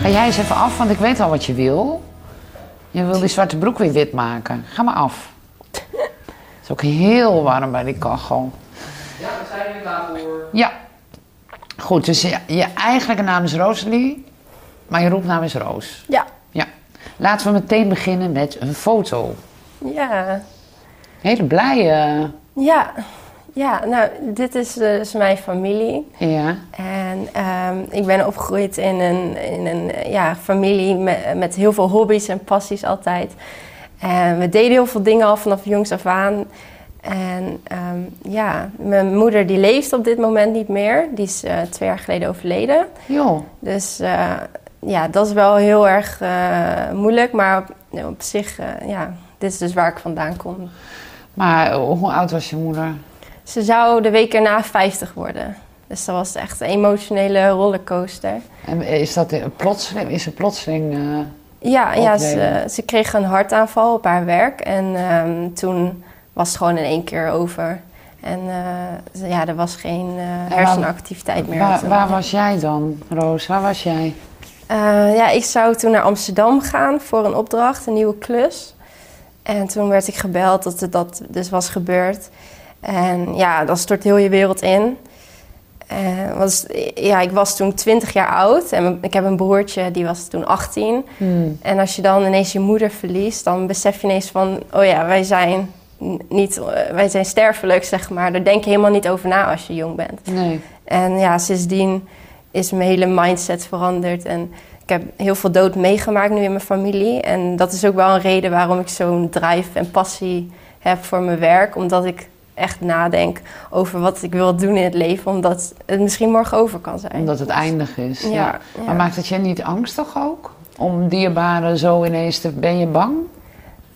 Ga jij eens even af, want ik weet al wat je wil. Je wil die zwarte broek weer wit maken. Ga maar af. Het is ook heel warm bij die kachel. Ja, we zijn nu klaar voor. Ja. Goed, dus je, je eigenlijke naam is Rosalie, maar je roepnaam is Roos. Ja. Ja. Laten we meteen beginnen met een foto. Ja. Hele blije. Ja. Ja, nou, dit is dus mijn familie. Ja. En ehm, ik ben opgegroeid in een, in een ja, familie met, met heel veel hobby's en passies altijd. En we deden heel veel dingen al vanaf jongs af aan. En ehm, ja, mijn moeder die leeft op dit moment niet meer. Die is eh, twee jaar geleden overleden. Joh. Dus eh, ja, dat is wel heel erg eh, moeilijk. Maar op, op zich, ja, dit is dus waar ik vandaan kom. Maar hoe oud was je moeder? Ze zou de week erna 50 worden. Dus dat was echt een emotionele rollercoaster. En is dat plotseling? Is ze plotseling? eh, Ja, ja ze, ze kreeg een hartaanval op haar werk. En ehm, toen was het gewoon in één keer over. En eh, ze- ja, er was geen waar- hersenactiviteit meer. waar, waar was jij dan, Roos? Waar was jij? Ja, ik zou toen naar Amsterdam gaan voor een opdracht, een nieuwe klus. En toen werd ik gebeld dat het dat dus was gebeurd. En ja, dan stort heel je wereld in. Eh, was, ja, ik was toen 20 jaar oud en ik heb een broertje, die was toen 18. Hmm. En als je dan ineens je moeder verliest, dan besef je ineens van... oh ja, wij zijn, niet, eh, wij zijn sterfelijk, zeg maar. Daar denk je helemaal niet over na als je jong bent. Nee. En ja, sindsdien is mijn hele mindset veranderd. En ik heb heel veel dood meegemaakt nu in mijn familie. En dat is ook wel een reden waarom ik zo'n drive en passie heb voor mijn werk. Omdat ik echt nadenk over wat ik wil doen in het leven. Omdat het misschien morgen over kan zijn. Omdat het eindig is. Ja, Ja. ja. Maar maakt het je niet angstig ook? Om dierbaren zo ineens te... Ben je bang?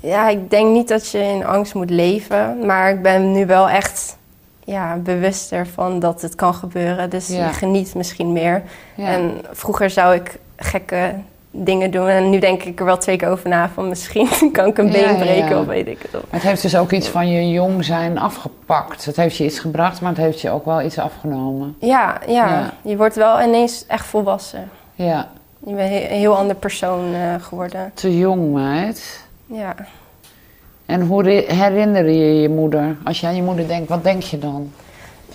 Ja, ik denk niet dat je in angst moet leven. Maar ik ben nu wel echt ja, bewuster van dat het kan gebeuren. Dus Ja. je geniet misschien meer. En vroeger zou ik gekke dingen doen. En nu denk ik er wel twee keer over na van misschien kan ik een been ja, breken ja. of weet ik het. Maar het heeft dus ook iets van je jong zijn afgepakt. Het heeft je iets gebracht, maar het heeft je ook wel iets afgenomen. Ja, ja, Ja. je wordt wel ineens echt volwassen. Ja, Je bent een heel ander persoon eh, geworden. te jong, meid. Ja. En hoe herinner je je moeder? Als je aan je moeder denkt, wat denk je dan?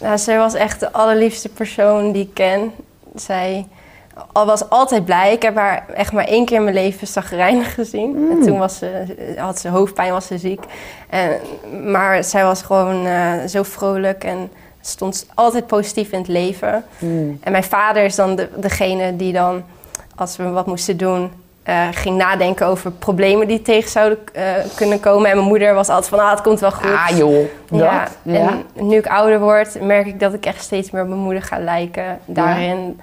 Nou, zij was echt de allerliefste persoon die ik ken. Zij was altijd blij. Ik heb haar echt maar één keer in mijn leven zagrijnig gezien. Mm. En toen was ze, had ze hoofdpijn, was ze ziek. En, maar zij was gewoon eh, zo vrolijk en stond altijd positief in het leven. Hmm. En mijn vader is dan de, degene die dan, als we wat moesten doen, eh, ging nadenken over problemen die tegen zouden eh, kunnen komen. En mijn moeder was altijd van, ah, het komt wel goed. Ah joh, dat? Ja, Ja. en nu ik ouder word, merk ik dat ik echt steeds meer op mijn moeder ga lijken. Daarin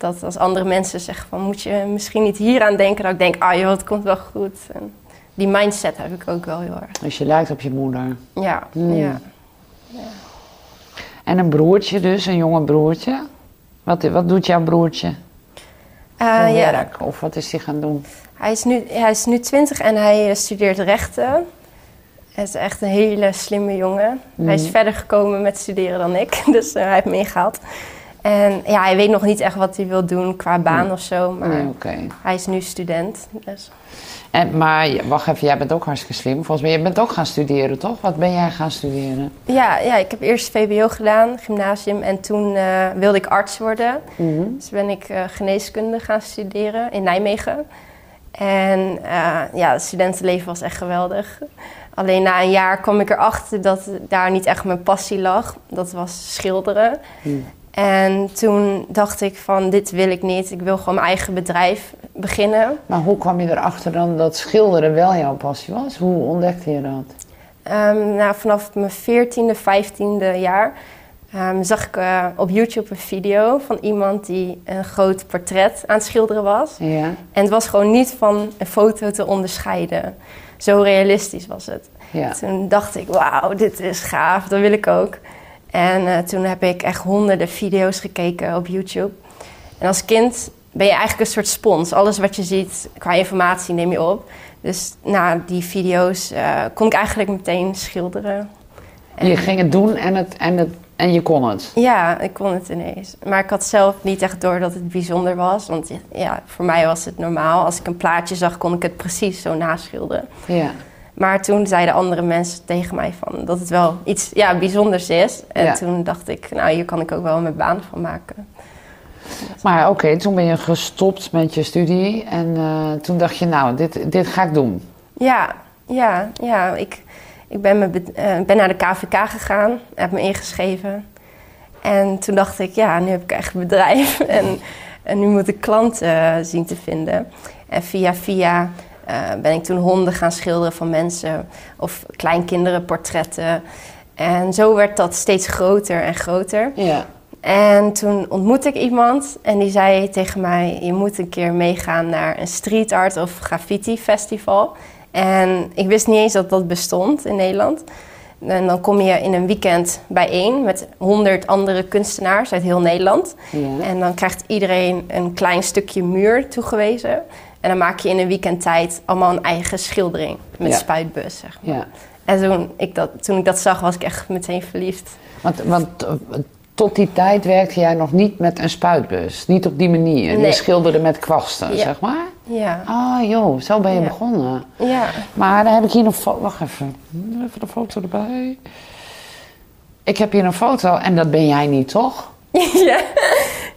dat als andere mensen zeggen van, moet je misschien niet hier aan denken? Dat ik denk, ah joh, het komt wel goed. En die mindset heb ik ook wel heel erg. Dus je lijkt op je moeder. Ja, Hmm. ja. En een broertje dus, een jonge broertje. Wat, wat doet jouw broertje voor ja. werk? Of wat is hij gaan doen? Hij, is nu, hij is nu 20 en hij eh, studeert rechten. Hij is echt een hele slimme jongen. Hij is Mhm. verder gekomen met studeren dan ik, dus eh, hij heeft me ingehaald. En ja, hij weet nog niet echt wat hij wil doen qua baan Nee. of zo, maar Nee, oké. hij is nu student. Dus. En, maar wacht even, jij bent ook hartstikke slim. Volgens mij, je bent ook gaan studeren, toch? Wat ben jij gaan studeren? Ja, ja, ik heb eerst VWO gedaan, gymnasium, en toen eh, wilde ik arts worden. Dus ben ik eh, geneeskunde gaan studeren in Nijmegen. En eh, ja, het studentenleven was echt geweldig. Alleen na een jaar kwam ik erachter dat daar niet echt mijn passie lag. Dat was schilderen. Hmm. En toen dacht ik van, dit wil ik niet. Ik wil gewoon mijn eigen bedrijf beginnen. Maar hoe kwam je erachter dan dat schilderen wel jouw passie was? Hoe ontdekte je dat? Ehm, nou, vanaf mijn 14e, 15e jaar ehm, zag ik eh, op YouTube een video van iemand die een groot portret aan het schilderen was. Ja. En het was gewoon niet van een foto te onderscheiden. Zo realistisch was het. ja. Toen dacht ik, wauw, dit is gaaf, dat wil ik ook. En eh, toen heb ik echt honderden video's gekeken op YouTube. En als kind ben je eigenlijk een soort spons. Alles wat je ziet qua informatie neem je op. Dus na die video's eh, kon ik eigenlijk meteen schilderen. En je ging het doen en het, en het, En je kon het. Ja, ik kon het ineens. Maar ik had zelf niet echt door dat het bijzonder was. Want ja, voor mij was het normaal. Als ik een plaatje zag, kon ik het precies zo naschilderen. Ja. Maar toen zeiden andere mensen tegen mij van dat het wel iets ja, bijzonders is. En Ja. toen dacht ik, nou hier kan ik ook wel mijn baan van maken. Maar oké, toen ben je gestopt met je studie. En eh, toen dacht je, nou, dit, dit ga ik doen. Ja, ja, ja. Ik, ik ben, me, eh, ben naar de KVK gegaan, heb me ingeschreven. En toen dacht ik, ja, nu heb ik echt een bedrijf. en, en nu moet ik klanten eh, zien te vinden. En via via eh, ben ik toen honden gaan schilderen van mensen. Of kleinkinderen, En zo werd dat steeds groter en groter. Ja. En toen ontmoette ik iemand en die zei tegen mij: Je moet een keer meegaan naar een street art of graffiti festival. En ik wist niet eens dat dat bestond in Nederland. En dan kom je in een weekend bijeen met honderd andere kunstenaars uit heel Nederland. Ja. En dan krijgt iedereen een klein stukje muur toegewezen. En dan maak je in een weekend tijd allemaal een eigen schildering met Ja. spuitbus. Zeg maar. ja. En toen ik, dat, toen ik dat zag, was ik echt meteen verliefd. Want, want eh, tot die tijd werkte jij nog niet met een spuitbus. Niet op die manier. Je schilderde met kwasten, Ja. zeg maar. Ja, Ah joh, zo ben je Ja. begonnen. ja. Maar dan heb ik hier een foto. Wacht even. Even de foto erbij. Ik heb hier een foto en dat ben jij niet, toch? ja.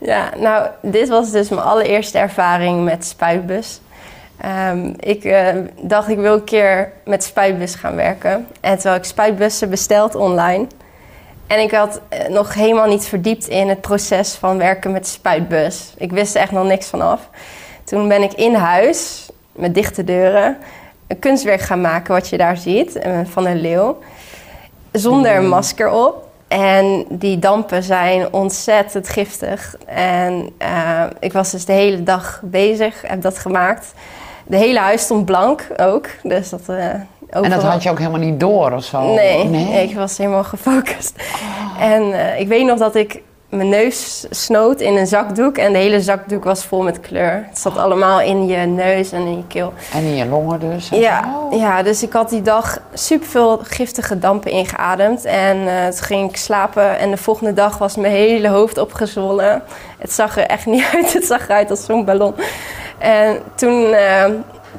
Ja, nou, dit was dus mijn allereerste ervaring met spuitbus. Ehm, ik eh, dacht, ik wil een keer met spuitbus gaan werken. En terwijl ik spuitbussen besteld online. En ik had eh, nog helemaal niet verdiept in het proces van werken met spuitbus. Ik wist er echt nog niks van af. Toen ben ik in huis, met dichte deuren, een kunstwerk gaan maken wat je daar ziet, eh, van een leeuw. Zonder Mm. masker op. En die dampen zijn ontzettend giftig. En eh, ik was dus de hele dag bezig, heb dat gemaakt. De hele huis stond blank ook. Dus dat, eh, En dat had je ook helemaal niet door of zo? Nee, ik was helemaal gefocust. En eh, ik weet nog dat ik mijn neus snoot in een zakdoek. En de hele zakdoek was vol met kleur. Het zat allemaal in je neus en in je keel. En in je longen dus? Ja, ja, dus ik had die dag superveel giftige dampen ingeademd. En eh, toen ging ik slapen en de volgende dag was mijn hele hoofd opgezwollen. Het zag er echt niet uit. Het zag eruit als zo'n ballon. En toen, eh,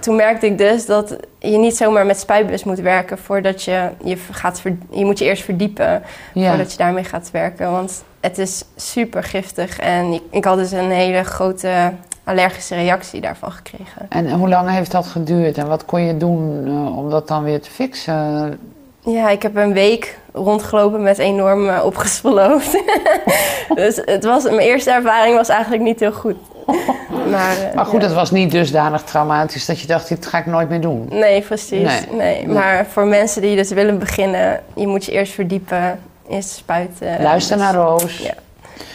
toen merkte ik dus dat je niet zomaar met spuitbus moet werken voordat je je gaat ver- je moet je eerst verdiepen Ja. voordat je daarmee gaat werken. Want het is super giftig en ik, ik had dus een hele grote allergische reactie daarvan gekregen. En hoe lang heeft dat geduurd en wat kon je doen eh, om dat dan weer te fixen? Ja, ik heb een week rondgelopen met enorm eh, hoofd. dus het was, mijn eerste ervaring was eigenlijk niet heel goed. Maar, eh, Maar goed, ja. het was niet dusdanig traumatisch dat je dacht, dit ga ik nooit meer doen. Nee, precies. Nee. Maar voor mensen die dus willen beginnen, je moet je eerst verdiepen in spuiten. Luister Dus naar Roos. Ja.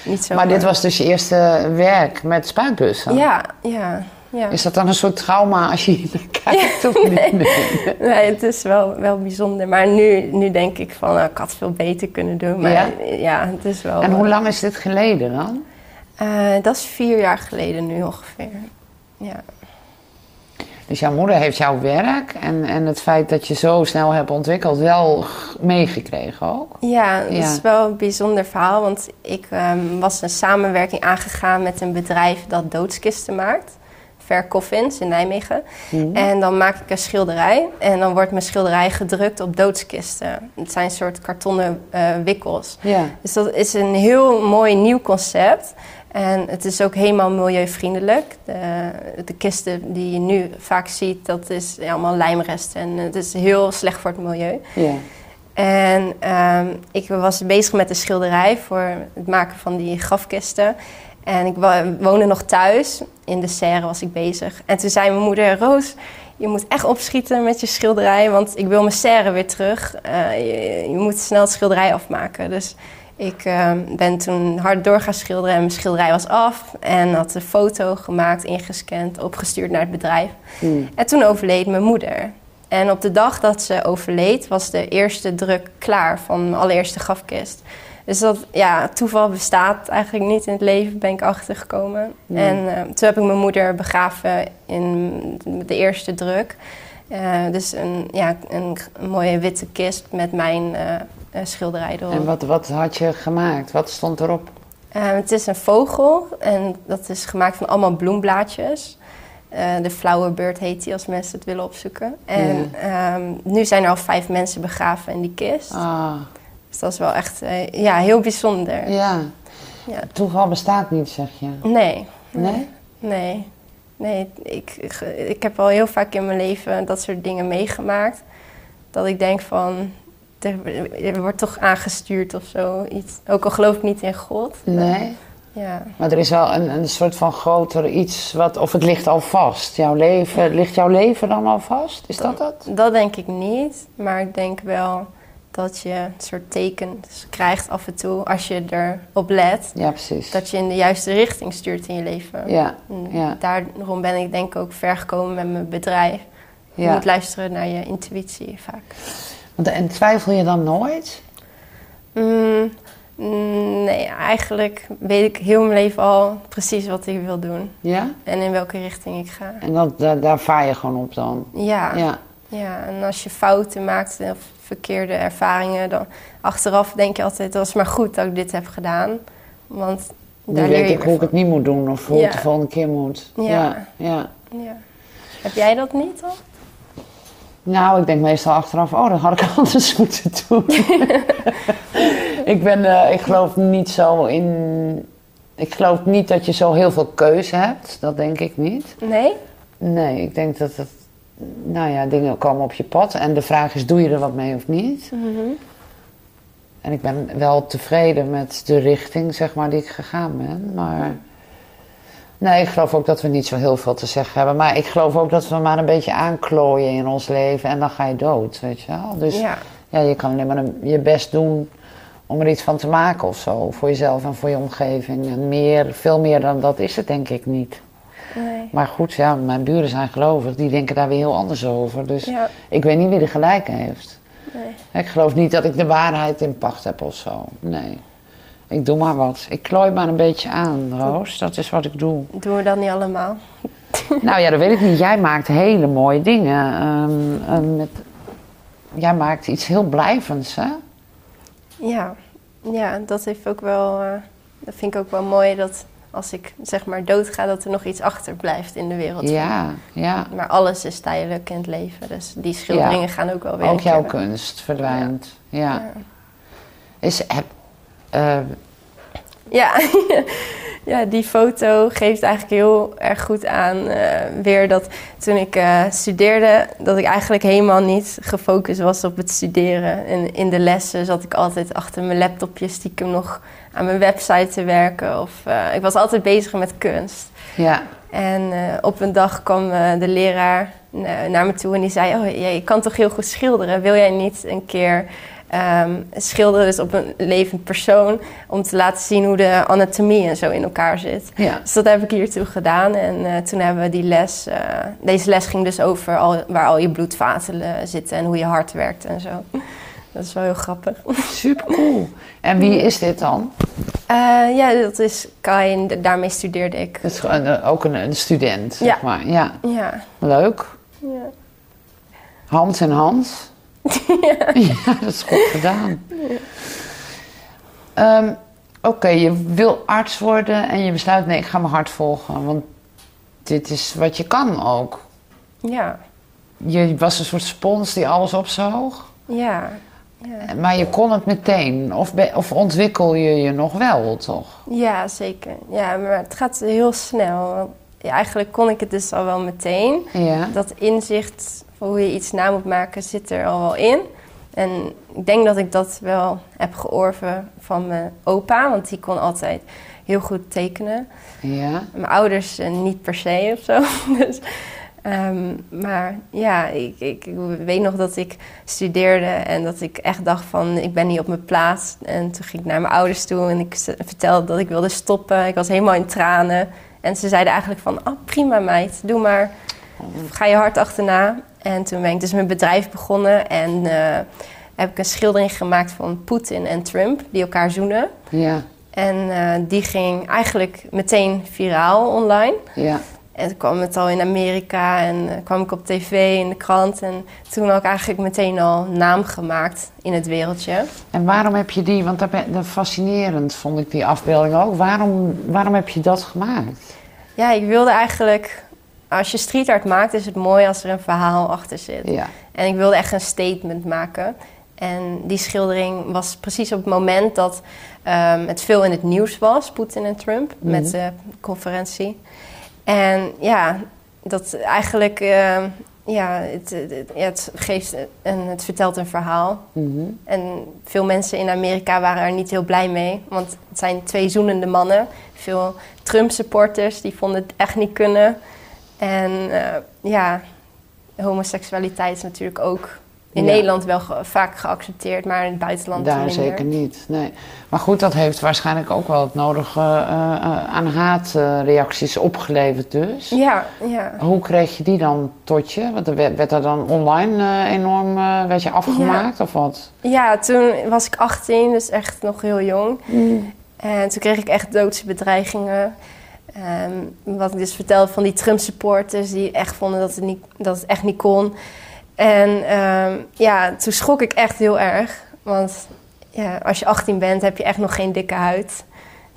Niet zo. Maar dit was dus je eerste werk met spuitbussen? Ja, ja, ja. Is dat dan een soort trauma als je hier kijkt? of niet? nee. Nee. Nee, het is wel, wel bijzonder. Maar nu, nu denk ik van, nou, ik had het veel beter kunnen doen. Maar Ja? ja, het is wel... En hoe lang is dit geleden dan? Eh, dat is vier jaar geleden nu ongeveer. Ja. Dus jouw moeder heeft jouw werk en, en het feit dat je zo snel hebt ontwikkeld wel meegekregen ook? Ja, dat Ja. is wel een bijzonder verhaal. Want ik ehm, was een samenwerking aangegaan met een bedrijf dat doodskisten maakt. Ver Coffins in Nijmegen. Mhm. En dan maak ik een schilderij. En dan wordt mijn schilderij gedrukt op doodskisten. Het zijn een soort kartonnen eh, wikkels. Ja. Dus dat is een heel mooi nieuw concept. En het is ook helemaal milieuvriendelijk. De, de kisten die je nu vaak ziet, dat is allemaal lijmresten. En het is heel slecht voor het milieu. ja. En ehm, ik was bezig met de schilderij voor het maken van die grafkisten. En ik woonde nog thuis. In de serre was ik bezig. En toen zei mijn moeder, Roos, je moet echt opschieten met je schilderij. Want ik wil mijn serre weer terug. Eh, je, je moet snel het schilderij afmaken. Dus ik ehm, ben toen hard door gaan schilderen. En mijn schilderij was af. En had een foto gemaakt, ingescand, opgestuurd naar het bedrijf. Hmm. En toen overleed mijn moeder. En op de dag dat ze overleed, was de eerste druk klaar van mijn allereerste grafkist. Dus dat, ja, toeval bestaat eigenlijk niet in het leven, ben ik achtergekomen. Nee. En eh, toen heb ik mijn moeder begraven in de eerste druk. Eh, dus een, ja, een, een mooie witte kist met mijn eh, schilderij erop. En wat, wat had je gemaakt? Wat stond erop? Eh, het is een vogel en dat is gemaakt van allemaal bloemblaadjes. Eh, de flowerbird heet die als mensen het willen opzoeken. En ehm, nu zijn er al vijf mensen begraven in die kist. Ah, Dus dat is wel echt eh, ja, heel bijzonder. ja. Ja. Toeval bestaat niet, zeg je. Nee. Nee? Nee. Nee, ik, ik, ik heb al heel vaak in mijn leven dat soort dingen meegemaakt. Dat ik denk van, er, wordt toch aangestuurd of zo. Iets. Ook al geloof ik niet in God. Nee? Ja. Maar er is wel een, een soort van groter iets wat, of het ligt al vast. Jouw leven, ligt jouw leven dan al vast? Is dat het? Dat denk ik niet. Maar ik denk wel dat je een soort tekens krijgt af en toe als je erop let. Ja, precies. Dat je in de juiste richting stuurt in je leven. Ja, ja. Daarom ben ik denk ik ook ver gekomen met mijn bedrijf. Je ja. moet luisteren naar je intuïtie vaak. Want, en twijfel je dan nooit? Mm, mm, nee, eigenlijk weet ik heel mijn leven al precies wat ik wil doen. Ja? En in welke richting ik ga. En dat, daar, daar vaar je gewoon op dan? Ja, ja. Ja. en als je fouten maakt of verkeerde ervaringen, dan achteraf denk je altijd, dat was maar goed dat ik dit heb gedaan. Want Nu daar leer weet je ik hoe ik het niet moet doen of hoe Ja. het de volgende keer moet. Ja. ja. ja. Ja. Heb jij dat niet al? Nou, ik denk meestal achteraf, oh, dat had ik anders moeten doen. ik ben, eh, ik geloof niet zo in... Ik geloof niet dat je zo heel veel keuze hebt. Dat denk ik niet. Nee? Nee, ik denk dat het... Nou ja, dingen komen op je pad. En de vraag is, doe je er wat mee of niet? Mhm. En ik ben wel tevreden met de richting, zeg maar, die ik gegaan ben. Maar... Nee, ik geloof ook dat we niet zo heel veel te zeggen hebben. Maar ik geloof ook dat we maar een beetje aanklooien in ons leven. En dan ga je dood, weet je wel. Dus Ja. ja, je kan alleen maar een- je best doen om er iets van te maken of zo. Voor jezelf en voor je omgeving. En meer, veel meer dan dat is het denk ik niet. Nee. Maar goed, ja, mijn buren zijn gelovig. Die denken daar weer heel anders over. Dus Ja. ik weet niet wie de gelijk heeft. Nee. Ik geloof niet dat ik de waarheid in pacht heb of zo. Nee. Ik doe maar wat. Ik klooi maar een beetje aan, Roos. Dat is wat ik doe. Doen we dat niet allemaal? Nou ja, dat weet ik niet. Jij maakt hele mooie dingen. Ehm, ehm, met... Jij maakt iets heel blijvends, hè? Ja. Ja, dat heeft ook wel... eh, dat vind ik ook wel mooi dat als ik zeg maar doodga, dat er nog iets achterblijft in de wereld. Ja, ja. Maar alles is tijdelijk in het leven. Dus die schilderingen gaan ook wel weer. Ook jouw kunst verdwijnt. Ja. Ja. Is, heb, eh, Ja. ja, die foto geeft eigenlijk heel erg goed aan eh, weer dat toen ik eh, studeerde, dat ik eigenlijk helemaal niet gefocust was op het studeren. En in de lessen zat ik altijd achter mijn laptopje stiekem nog aan mijn website te werken. Of eh, ik was altijd bezig met kunst. ja. En op een dag kwam de leraar na- naar me toe en die zei: Oh, jij kan toch heel goed schilderen? Wil jij niet een keer ehm, schilderen, dus op een levend persoon, om te laten zien hoe de anatomie en zo in elkaar zit? ja. Dus dat heb ik hiertoe gedaan en eh, toen hebben we die les. eh, deze les ging dus over al, waar al je bloedvaten eh, zitten en hoe je hart werkt en zo. Dat is wel heel grappig. Super cool. En wie is dit dan? Ja, dat is Kai en daarmee studeerde ik. Dat is ook een, een student, zeg Ja. maar. Ja, Ja. leuk. ja. Hand in hand. ja. dat is goed gedaan. Ehm, Oké, je wil arts worden en je besluit, nee, ik ga mijn hart volgen. Want dit is wat je kan ook. Ja. Je was een soort spons die alles opzoog. Ja. Ja. Maar je kon het meteen. Of, be- of ontwikkel je je nog wel, toch? ja, zeker. Ja, maar het gaat heel snel. Ja, eigenlijk kon ik het dus al wel meteen. Ja. Dat inzicht hoe je iets na moet maken zit er al wel in. En ik denk dat ik dat wel heb georven van mijn opa, want die kon altijd heel goed tekenen. Ja. Mijn ouders eh, niet per se of zo. Dus, ehm, maar ja, ik, ik, ik weet nog dat ik studeerde en dat ik echt dacht van ik ben niet op mijn plaats. En toen ging ik naar mijn ouders toe en ik vertelde dat ik wilde stoppen. Ik was helemaal in tranen. En ze zeiden eigenlijk van, oh prima meid, doe maar. Ga je hard achterna. En toen ben ik dus mijn bedrijf begonnen en eh, heb ik een schildering gemaakt van Poetin en Trump die elkaar zoenen. Ja. En eh, die ging eigenlijk meteen viraal online. Ja. En toen kwam het al in Amerika en eh, kwam ik op tv, in de krant. En toen had ik eigenlijk meteen al naam gemaakt in het wereldje. En waarom heb je die, want dat, ben- dat fascinerend vond ik die afbeelding ook. Waarom, waarom heb je dat gemaakt? Ja, ik wilde eigenlijk... Als je street art maakt, is het mooi als er een verhaal achter zit. Ja. En ik wilde echt een statement maken. En die schildering was precies op het moment dat ehm, het veel in het nieuws was, Poetin en Trump, met de conferentie. En ja, dat eigenlijk, ehm, ja, het, het, het- ja, het geeft en het vertelt een verhaal. Mhm. En veel mensen in Amerika waren er niet heel blij mee, want het zijn twee zoenende mannen. Veel Trump-supporters die vonden het echt niet kunnen. En eh, ja, homoseksualiteit is natuurlijk ook in Ja. Nederland wel ge- vaak geaccepteerd, maar in het buitenland Daar minder. zeker niet. Nee. Maar goed, dat heeft waarschijnlijk ook wel het nodige eh, eh, aan haatreacties opgeleverd dus. Ja, ja. Hoe kreeg je die dan tot je? Want er werd, werd er dan online enorm werd je afgemaakt of wat? ja, toen was ik 18, dus echt nog heel jong. En toen kreeg ik echt doodse bedreigingen. Ehm, wat ik dus vertelde van die Trump-supporters die echt vonden dat het, niet, dat het echt niet kon. En ehm, ja, toen schrok ik echt heel erg. Want ja, als je 18 bent, heb je echt nog geen dikke huid.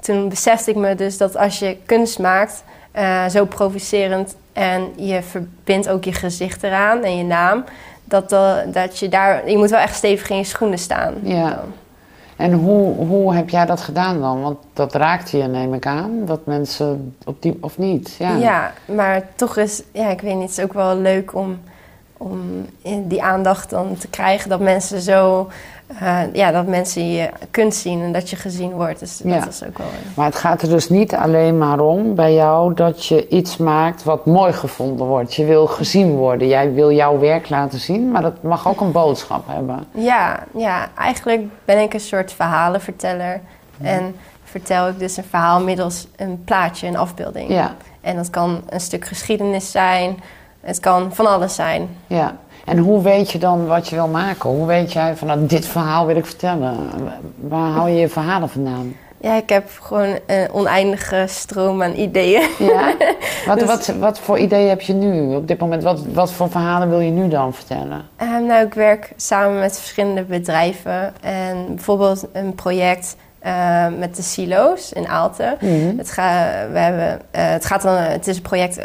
Toen besefte ik me dus dat als je kunst maakt, eh, zo provocerend, en je verbindt ook je gezicht eraan en je naam, dat, eh, dat je daar, je moet wel echt stevig in je schoenen staan. Ja. En hoe, hoe heb jij dat gedaan dan? Want dat raakte je, neem ik aan, dat mensen op die, of niet? Ja. Ja. maar toch is, ja, ik weet niet, het is ook wel leuk om, om die aandacht dan te krijgen. Dat mensen zo, eh, ja, dat mensen je kunst zien en dat je gezien wordt. Dus Ja. dat is ook wel... Maar het gaat er dus niet alleen maar om bij jou dat je iets maakt wat mooi gevonden wordt. Je wil gezien worden. Jij wil jouw werk laten zien, maar dat mag ook een boodschap hebben. Ja, ja, eigenlijk ben ik een soort verhalenverteller. En vertel ik dus een verhaal middels een plaatje, een afbeelding. Ja, En dat kan een stuk geschiedenis zijn. Het kan van alles zijn. ja. En hoe weet je dan wat je wil maken? Hoe weet jij van nou, dit verhaal wil ik vertellen? Waar hou je je verhalen vandaan? Ja, ik heb gewoon een oneindige stroom aan ideeën. Ja? Wat, Dus- wat, wat voor ideeën heb je nu op dit moment? Wat, wat voor verhalen wil je nu dan vertellen? Ehm, nou, ik werk samen met verschillende bedrijven. En bijvoorbeeld een project eh, met de silo's in Aalten. Mhm. Het, ga, we hebben, eh, het, gaat dan, het is een project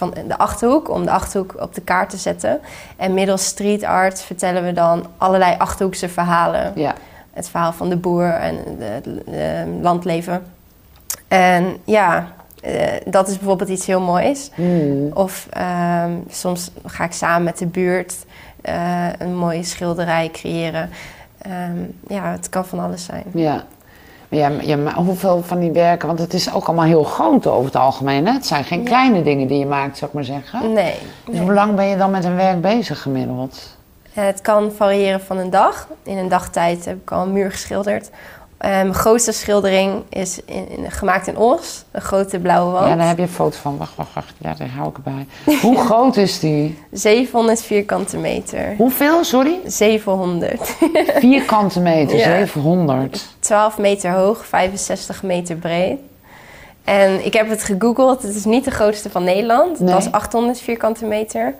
van de Achterhoek, om de Achterhoek op de kaart te zetten. En middels street art vertellen we dan allerlei Achterhoekse verhalen. Ja. Het verhaal van de boer en het landleven. En ja, eh, dat is bijvoorbeeld iets heel moois. Mhm. Of ehm, soms ga ik samen met de buurt eh, een mooie schilderij creëren. Ehm, ja, het kan van alles zijn. Ja. Ja, ja, maar hoeveel van die werken, want het is ook allemaal heel groot over het algemeen. Hè? Het zijn geen Ja. kleine dingen die je maakt, zou ik maar zeggen. Nee. Dus nee. hoe lang ben je dan met een werk bezig gemiddeld? Eh, Het kan variëren van een dag. In een dagtijd heb ik al een muur geschilderd. Mijn grootste schildering is in, in- gemaakt in Os, een grote blauwe wand. Ja, daar heb je een foto van. Wacht, wacht, wacht. Ja, daar hou ik erbij. Hoe groot is die? 700 vierkante meter. Hoeveel, sorry? 700. Vierkante meter, Ja. 700. 12 meter hoog, 65 meter breed. En ik heb het gegoogeld. Het is niet de grootste van Nederland. Nee. Dat is 800 vierkante meter.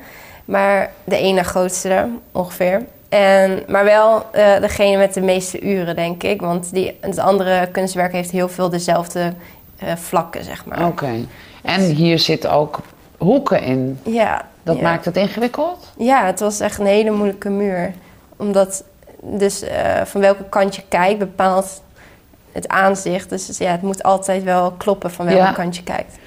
Maar de ene grootste ongeveer. En, maar wel eh, degene met de meeste uren, denk ik. Want die, het andere kunstwerk heeft heel veel dezelfde eh, vlakken, zeg maar. Oké. En hier zitten ook hoeken in. Ja, Dat ja. maakt het ingewikkeld? Ja, het was echt een hele moeilijke muur. Omdat dus eh, van welke kant je kijkt bepaalt het aanzicht. Dus ja, het moet altijd wel kloppen van welke Ja. kant je kijkt.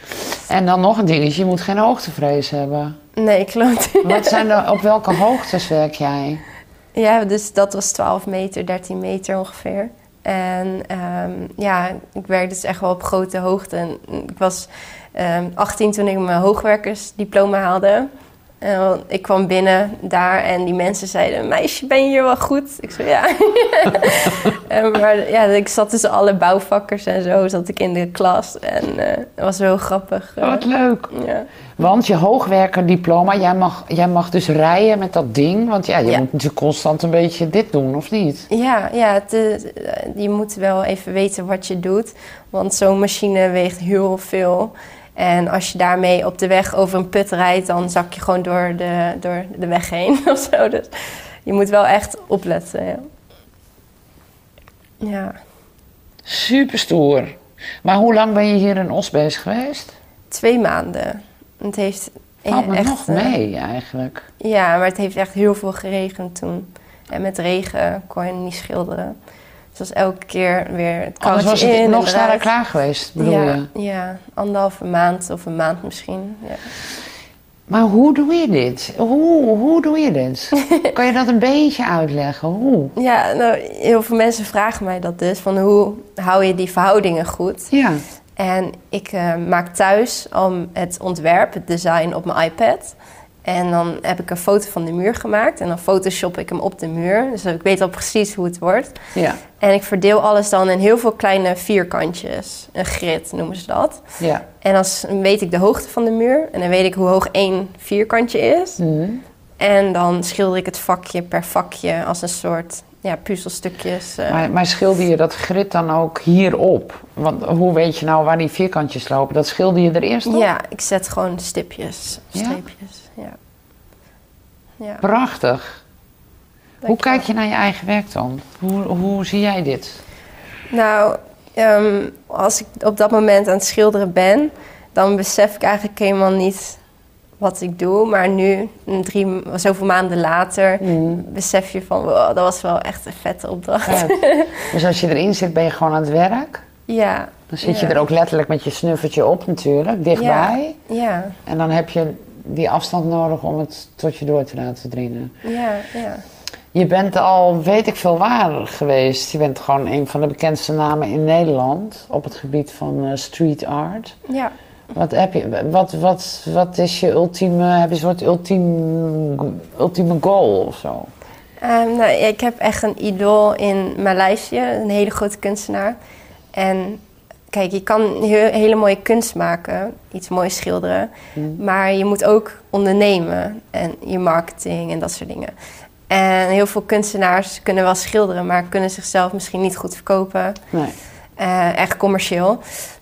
En dan nog een dingetje, je moet geen hoogtevrees hebben. Nee, klopt. Wat zijn er, op welke hoogtes werk jij? ja, dus dat was 12 meter, 13 meter ongeveer. En ehm, ja, ik werkte dus echt wel op grote hoogte. En ik was ehm 18 toen ik mijn hoogwerkersdiploma haalde. Ik kwam binnen daar en die mensen zeiden... meisje, ben je hier wel goed? Ik zei ja. Maar ja, ik zat tussen alle bouwvakkers en zo zat ik in de klas. En eh dat was heel grappig. eh, Wat leuk. ja. Want je hoogwerkerdiploma, jij mag, jij mag dus rijden met dat ding. Want ja, je Ja. moet natuurlijk constant een beetje dit doen, of niet? Ja, ja het, eh, je moet wel even weten wat je doet. Want zo'n machine weegt heel veel. En als je daarmee op de weg over een put rijdt, dan zak je gewoon door de, door de weg heen of zo. Dus je moet wel echt opletten. Ja. ja. Super stoer. Maar hoe lang ben je hier in Os bezig geweest? Twee maanden. Het heeft Valt me echt, nog eh, mee eigenlijk. Ja, maar het heeft echt heel veel geregend toen. En met regen kon je niet schilderen. Dus was elke keer weer het Anders was het nog sneller klaar geweest, bedoel ja, je? Ja, anderhalve maand of een maand misschien. Ja. Maar hoe doe je dit? Hoe, hoe doe je dit? kan je dat een beetje uitleggen? Hoe? Ja, nou, heel veel mensen vragen mij dat dus. Van hoe hou je die verhoudingen goed? Ja. En ik eh, maak thuis al het ontwerp, het design op mijn iPad. En dan heb ik een foto van de muur gemaakt. En dan photoshop ik hem op de muur. Dus ik weet al precies hoe het wordt. Ja. En ik verdeel alles dan in heel veel kleine vierkantjes. Een grid noemen ze dat. Ja. En dan weet ik de hoogte van de muur. En dan weet ik hoe hoog één vierkantje is. Mhm. En dan schilder ik het vakje per vakje als een soort ja, puzzelstukjes. eh. Maar, maar schilder je dat grid dan ook hierop? Want hoe weet je nou waar die vierkantjes lopen? Dat schilder je er eerst op? Ja, ik zet gewoon stipjes, streepjes. Ja. Ja. Prachtig. Hoe kijk je naar je eigen werk dan? Hoe, hoe zie jij dit? Nou, ehm, als ik op dat moment aan het schilderen ben, dan besef ik eigenlijk helemaal niet wat ik doe. Maar nu, drie, zoveel maanden later, besef je van, wow, dat was wel echt een vette opdracht. Dus als je erin zit, ben je gewoon aan het werk? Ja. Dan zit je Ja. er ook letterlijk met je snuffertje op natuurlijk, dichtbij. Ja, En dan heb je die afstand nodig om het tot je door te laten dringen. ja, ja. Je bent al weet ik veel waar geweest. Je bent gewoon een van de bekendste namen in Nederland op het gebied van eh, street art. Ja. Wat, heb je, wat, wat, wat is je ultieme, heb je een soort ultieme, ultieme goal of zo? Ehm, nou, ik heb echt een idool in Maleisië, een hele grote kunstenaar. En kijk, je kan heel, hele mooie kunst maken, iets moois schilderen. Maar je moet ook ondernemen en je marketing en dat soort dingen. En heel veel kunstenaars kunnen wel schilderen, maar kunnen zichzelf misschien niet goed verkopen. Nee. Eh, echt commerciëel.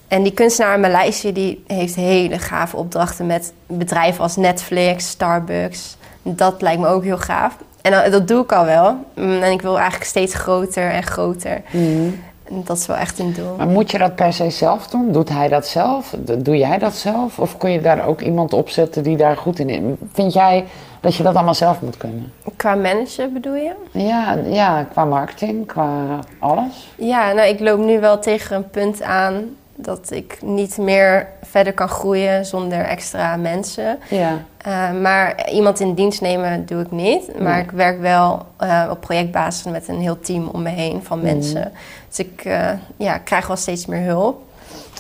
En die kunstenaar in Maleisië die heeft hele gave opdrachten met bedrijven als Netflix, Starbucks. Dat lijkt me ook heel gaaf. En dat doe ik al wel. Mm, En ik wil eigenlijk steeds groter en groter. En dat is wel echt een doel. Maar moet je dat per se zelf doen? Doet hij dat zelf? Doe jij dat zelf? Of kun je daar ook iemand op zetten die daar goed in is? Vind jij dat je dat allemaal zelf moet kunnen? Qua manager bedoel je? Ja, ja qua marketing, qua alles. Ja, nou ik loop nu wel tegen een punt aan dat ik niet meer verder kan groeien zonder extra mensen. Ja. Uh, maar iemand in dienst nemen doe ik niet. Maar Nee. ik werk wel uh, op projectbasis met een heel team om me heen van mensen. Dus ik uh, ja, krijg wel steeds meer hulp.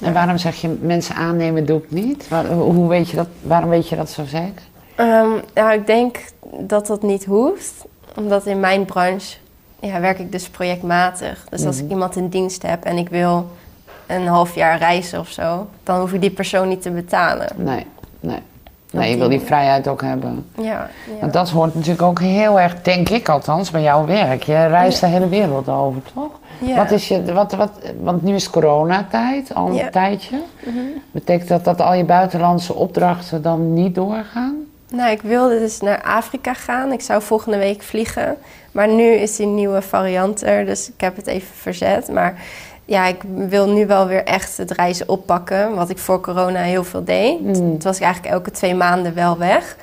En waarom zeg je mensen aannemen doe ik niet? Waar- hoe weet je dat, waarom weet je dat zo zeker? Um, nou, ik denk dat dat niet hoeft. Omdat in mijn branche ja, werk ik dus projectmatig. Dus als ik iemand in dienst heb en ik wil een half jaar reizen of zo... dan hoef ik die persoon niet te betalen. Nee, nee. Nee, je wil die vrijheid ook hebben. Ja, ja. Want dat hoort natuurlijk ook heel erg, denk ik althans, bij jouw werk. Je reist de hele wereld over, toch? Ja. Wat is je, wat, wat, want nu is coronatijd, al een Ja. tijdje. Mhm. Betekent dat dat al je buitenlandse opdrachten dan niet doorgaan? Nou, ik wilde dus naar Afrika gaan. Ik zou volgende week vliegen. Maar nu is die nieuwe variant er, dus ik heb het even verzet. Maar ja, ik wil nu wel weer echt het reizen oppakken. Wat ik voor corona heel veel deed. Mm. Toen was ik eigenlijk elke twee maanden wel weg.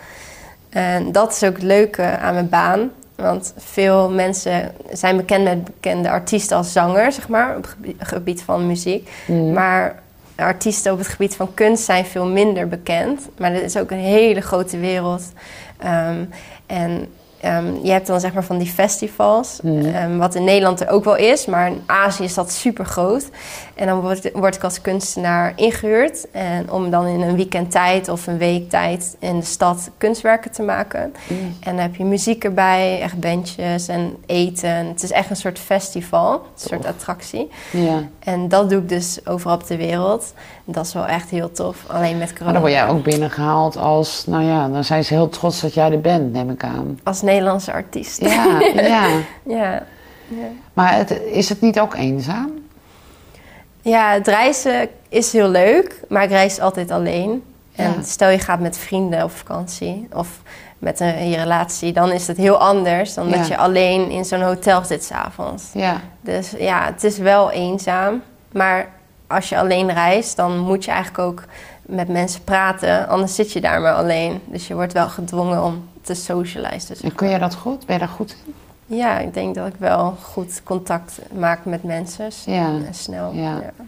En dat is ook het leuke aan mijn baan. Want veel mensen zijn bekend met bekende artiesten als zanger, zeg maar, op het gebied, van muziek. Mm. Maar artiesten op het gebied van kunst zijn veel minder bekend. Maar er is ook een hele grote wereld. Ehm, en ehm, je hebt dan zeg maar van die festivals, ehm, wat in Nederland er ook wel is, maar in Azië is dat super groot. En dan word, word ik als kunstenaar ingehuurd en om dan in een weekend tijd of een week tijd in de stad kunstwerken te maken. En dan heb je muziek erbij, echt bandjes en eten. Het is echt een soort festival, een soort attractie. Ja. En dat doe ik dus overal op de wereld. Dat is wel echt heel tof. Alleen met Maar corona. dan word jij ook binnengehaald als, nou ja, dan zijn ze heel trots dat jij er bent, neem ik aan. Als Nederlandse artiest. Ja, ja. ja. ja. Maar het, is het niet ook eenzaam? Ja, het reizen is heel leuk, maar ik reis altijd alleen. En Ja. stel je gaat met vrienden op vakantie of met een, je relatie, dan is het heel anders dan dat je alleen in zo'n hotel zit s'avonds. Ja, Dus ja, het is wel eenzaam. Maar als je alleen reist, dan moet je eigenlijk ook met mensen praten. Anders zit je daar maar alleen. Dus je wordt wel gedwongen om te socializen. En kun je dat goed? Ben je daar goed in? ja, ik denk dat ik wel goed contact maak met mensen. Ja. En snel. Ja. ja.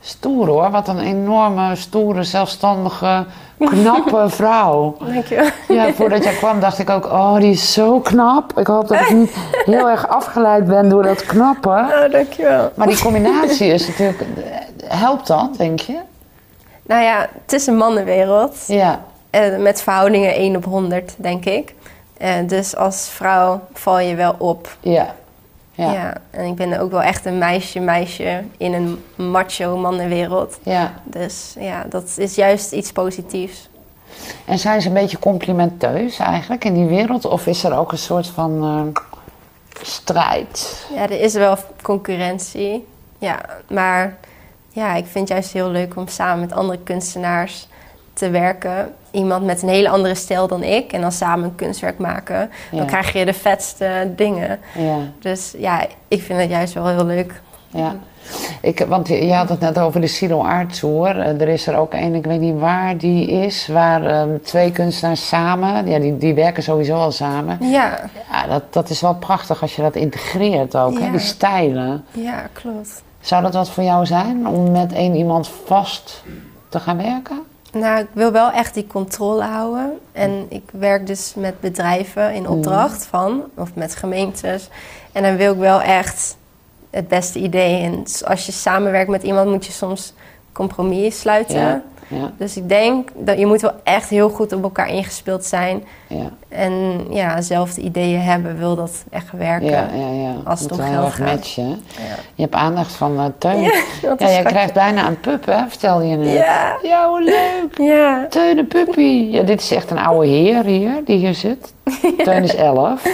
Stoer hoor, wat een enorme, stoere, zelfstandige, knappe vrouw. Dankjewel. Ja, voordat jij kwam dacht ik ook, oh, die is zo knap. Ik hoop dat ik niet heel erg afgeleid ben door dat knappen. Oh, dankjewel. Maar die combinatie is natuurlijk, helpt dat, denk je? Nou ja, het is een mannenwereld. Ja, Eh, met verhoudingen 1 op 100, denk ik. Eh, dus als vrouw val je wel op. ja, ja, Ja. ja. En ik ben ook wel echt een meisje, meisje in een macho mannenwereld. Dus ja, dat is juist iets positiefs. En zijn ze een beetje complimenteus eigenlijk in die wereld? Of is er ook een soort van eh, strijd? Ja, er is wel concurrentie. Ja, maar ja, ik vind het juist heel leuk om samen met andere kunstenaars te werken. Iemand met een hele andere stijl dan ik. En dan samen een kunstwerk maken. Ja. Dan krijg je de vetste dingen. Ja, Dus ja, ik vind het juist wel heel leuk. ja. Ik, want je had het net over de Silo Art Tour. Eh, Er is er ook een, ik weet niet waar die is, waar ehm, twee kunstenaars samen, ja, die, die werken sowieso al samen. Ja, Ja, dat, dat is wel prachtig als je dat integreert ook, hè, die stijlen. ja, klopt. Zou dat wat voor jou zijn, om met één iemand vast te gaan werken? Nou, ik wil wel echt die controle houden. En ik werk dus met bedrijven in opdracht van, of met gemeentes. En dan wil ik wel echt het beste idee. En s- als je samenwerkt met iemand, moet je soms compromis sluiten. Ja, ja, Dus ik denk dat je moet wel echt heel goed op elkaar ingespeeld zijn. ja. En ja, zelfde ideeën hebben, wil dat echt werken. Ja, ja, ja. Als het Moet om geld heel erg gaat. matchen. Ja. Je hebt aandacht van eh, Teun. Ja, jij krijgt bijna een pup, hè? Vertelde je net. Ja. Ja, hoe leuk. Ja, Teun, een puppy. Ja, dit is echt een oude heer hier, die hier zit. Teun is elf.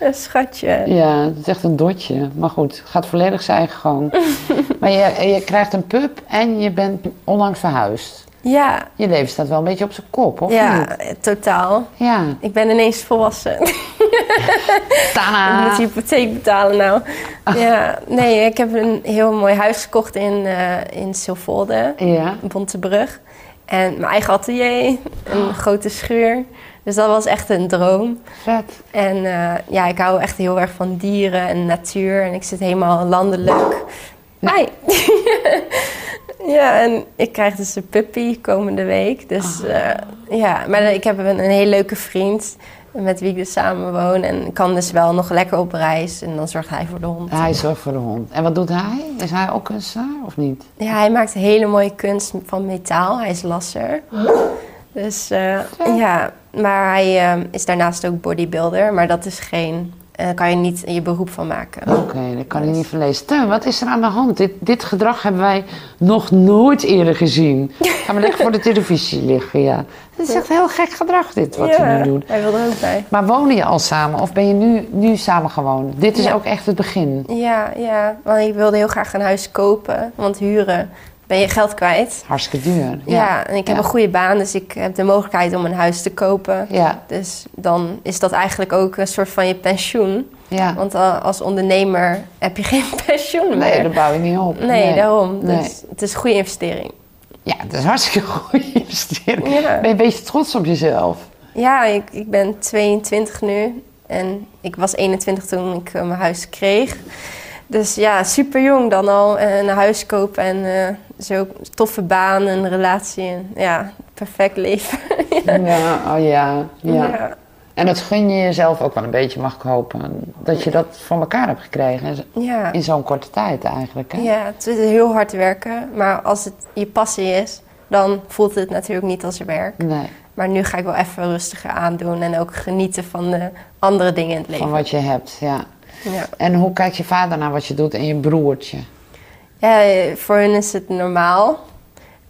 een schatje. Ja, het is echt een dotje. Maar goed, het gaat volledig zijn eigen gang. maar je, je krijgt een pup en je bent onlangs verhuisd. Ja, Je leven staat wel een beetje op zijn kop, of ja, niet? totaal. Ja. Ik ben ineens volwassen. Ik moet de hypotheek betalen nou. Ja, nee, ik heb een heel mooi huis gekocht in, eh in Silvolde, Ja. Bontebrug. En mijn eigen atelier, een Oh. grote schuur. Dus dat was echt een droom. Vet. En eh, ja, ik hou echt heel erg van dieren en natuur. En ik zit helemaal landelijk. Hi! ja, en ik krijg dus een puppy komende week. Dus Ah. eh, ja, maar ik heb een, een hele leuke vriend met wie ik dus samen woon. En kan dus wel nog lekker op reis. En dan zorgt hij voor de hond. Hij zorgt voor de hond. En wat doet hij? Is hij ook kunstenaar of niet? Ja, hij maakt hele mooie kunst van metaal. Hij is lasser. Dus eh, ja, maar hij eh, is daarnaast ook bodybuilder. Maar dat is geen... eh, Daar kan je niet je beroep van maken. Oké, dat kan ik niet verlezen. Teun, wat is er aan de hand? Dit, dit gedrag hebben wij nog nooit eerder gezien. Ga maar lekker voor de televisie liggen, ja. Het is echt heel gek gedrag, dit, wat ja, je nu doet. hij wil er ook bij. Maar wonen je al samen of ben je nu, nu samen gewoond? Dit is Ja. ook echt het begin. Ja, ja, want ik wilde heel graag een huis kopen. Want huren ben je geld kwijt. Hartstikke duur. Ja, en ik heb Ja. een goede baan, dus ik heb de mogelijkheid om een huis te kopen. Ja, Dus dan is dat eigenlijk ook een soort van je pensioen. ja. Want eh, als ondernemer heb je geen pensioen meer. Nee, dat bouw je niet op. Nee, daarom. Nee. Dus het is een goede investering. Ja, het is hartstikke goede investering. Ja. Ben je een beetje trots op jezelf? Ja, ik, ik ben 22 nu. En ik was 21 toen ik eh, mijn huis kreeg. Dus ja, super jong dan al. eh, een huis kopen en eh, zo toffe baan, een relatie. En, ja, perfect leven. Ja, oh ja, ja. ja. En dat gun je jezelf ook wel een beetje, mag ik hopen. Dat je dat voor elkaar hebt gekregen Ja. in zo'n korte tijd eigenlijk. Hè? ja, het is heel hard werken. Maar als het je passie is, dan voelt het natuurlijk niet als je werk. Nee, Maar nu ga ik wel even rustiger aandoen en ook genieten van de andere dingen in het leven. van wat je hebt, ja. Ja. En hoe kijkt je vader naar wat je doet en je broertje? Ja, voor hun is het normaal.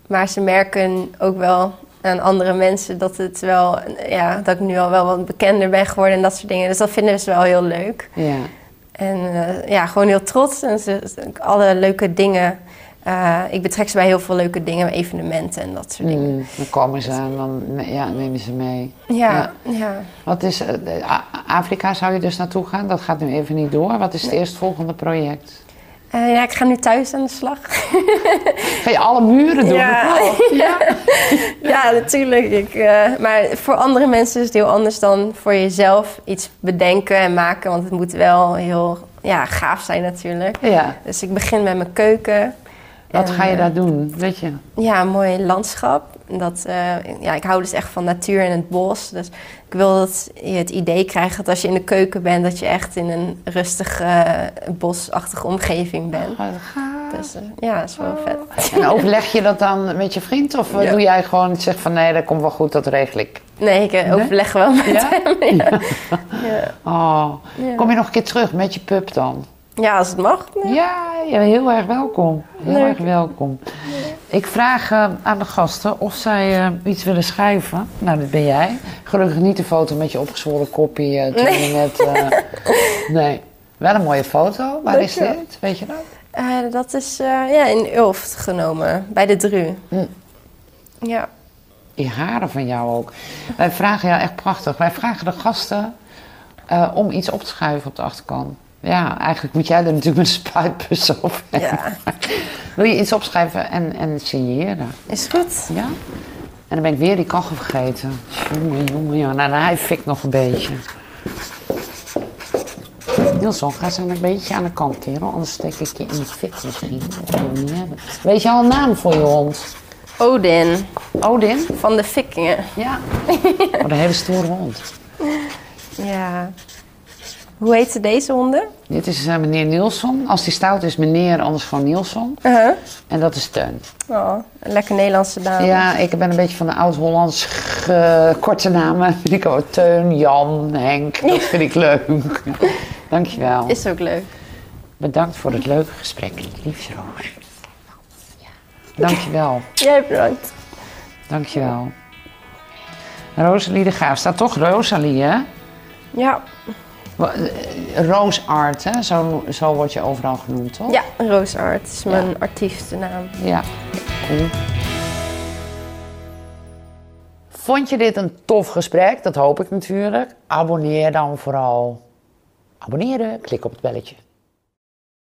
Maar ze merken ook wel aan andere mensen dat, het wel, ja, dat ik nu al wel wat bekender ben geworden en dat soort dingen. Dus dat vinden ze wel heel leuk. Ja, En eh, ja, gewoon heel trots. En ze, alle leuke dingen eh, ik betrek ze bij heel veel leuke dingen, evenementen en dat soort dingen. Mm, dan komen ze en dan ja, nemen ze mee. Ja, ja. Wat is, eh, Afrika zou je dus naartoe gaan? Dat gaat nu even niet door. Wat is het eerstvolgende project? Eh, ja, ik ga nu thuis aan de slag. Ga je alle muren doen? Ja. Oh, ja. ja, natuurlijk. Ik, eh, maar voor andere mensen is het heel anders dan voor jezelf iets bedenken en maken. Want het moet wel heel ja, gaaf zijn natuurlijk. ja. Dus ik begin met mijn keuken. Wat En, ga je eh, daar doen? Weet je? Ja, een mooi landschap. Dat, eh, ja, ik hou dus echt van natuur en het bos. Dus ik wil dat je het idee krijgt dat als je in de keuken bent... dat je echt in een rustige, eh, bosachtige omgeving bent. Oh. Dus eh, ja, dat is wel vet. En overleg je dat dan met je vriend? Of Ja. doe jij gewoon zeg van nee, dat komt wel goed, dat regel ik? Nee, ik Nee? overleg wel met Ja? hem. Ja. Ja. Oh. Ja. Kom je nog een keer terug met je pup dan? Ja, als het mag. nee. Ja, ja heel erg welkom. Heel Leuk. erg welkom. Ik vraag eh, aan de gasten of zij eh, iets willen schrijven. Nou, dat ben jij. Gelukkig niet de foto met je opgezwollen koppie eh, toen Nee. je net... nee. Wel een mooie foto. Waar is dit? Weet je dat? Dat is ja, in Ulft genomen, bij de Dru. Hm. Ja. Die haren van jou ook. Wij vragen, ja echt prachtig. Wij vragen de gasten om iets op te schuiven op de achterkant. Ja, eigenlijk moet jij er natuurlijk met een spuitbus op. ja, Wil je iets opschrijven en, en signeren? is goed. Ja? En dan ben ik weer die kachel vergeten. Jongen, jongen, jongen. Nou, hij fikt nog een beetje. Nielson, ga zo een beetje aan de kant, kerel. Anders steek ik je in de fik misschien. Dat wil je niet hebben. Weet je al een naam voor je hond? Odin Odin? van de Vikingen. Ja. Oh, een hele stoere hond. Ja. Hoe heette deze honden? Dit is eh, meneer Nielsen. Als die stout is, meneer, anders gewoon Nielsen. Uh-huh. En dat is Teun. Oh, een lekker Nederlandse dame. Ja, ik ben een beetje van de oud-Hollands korte namen. Vind ik ook Teun, Jan, Henk. Dat vind ik leuk. Dankjewel. Is ook leuk. Bedankt voor het leuke gesprek, liefst Roos. Dankjewel. Jij bedankt. Dankjewel. Rosalie de Graaf. Staat toch Rosalie, hè? Ja, Eh, Roosart, hè? Zo, zo word je overal genoemd, toch? ja Roosart is mijn artiestennaam. Ja, cool. Vond je dit een tof gesprek? Dat hoop ik natuurlijk. Abonneer dan vooral. Abonneren, klik op het belletje.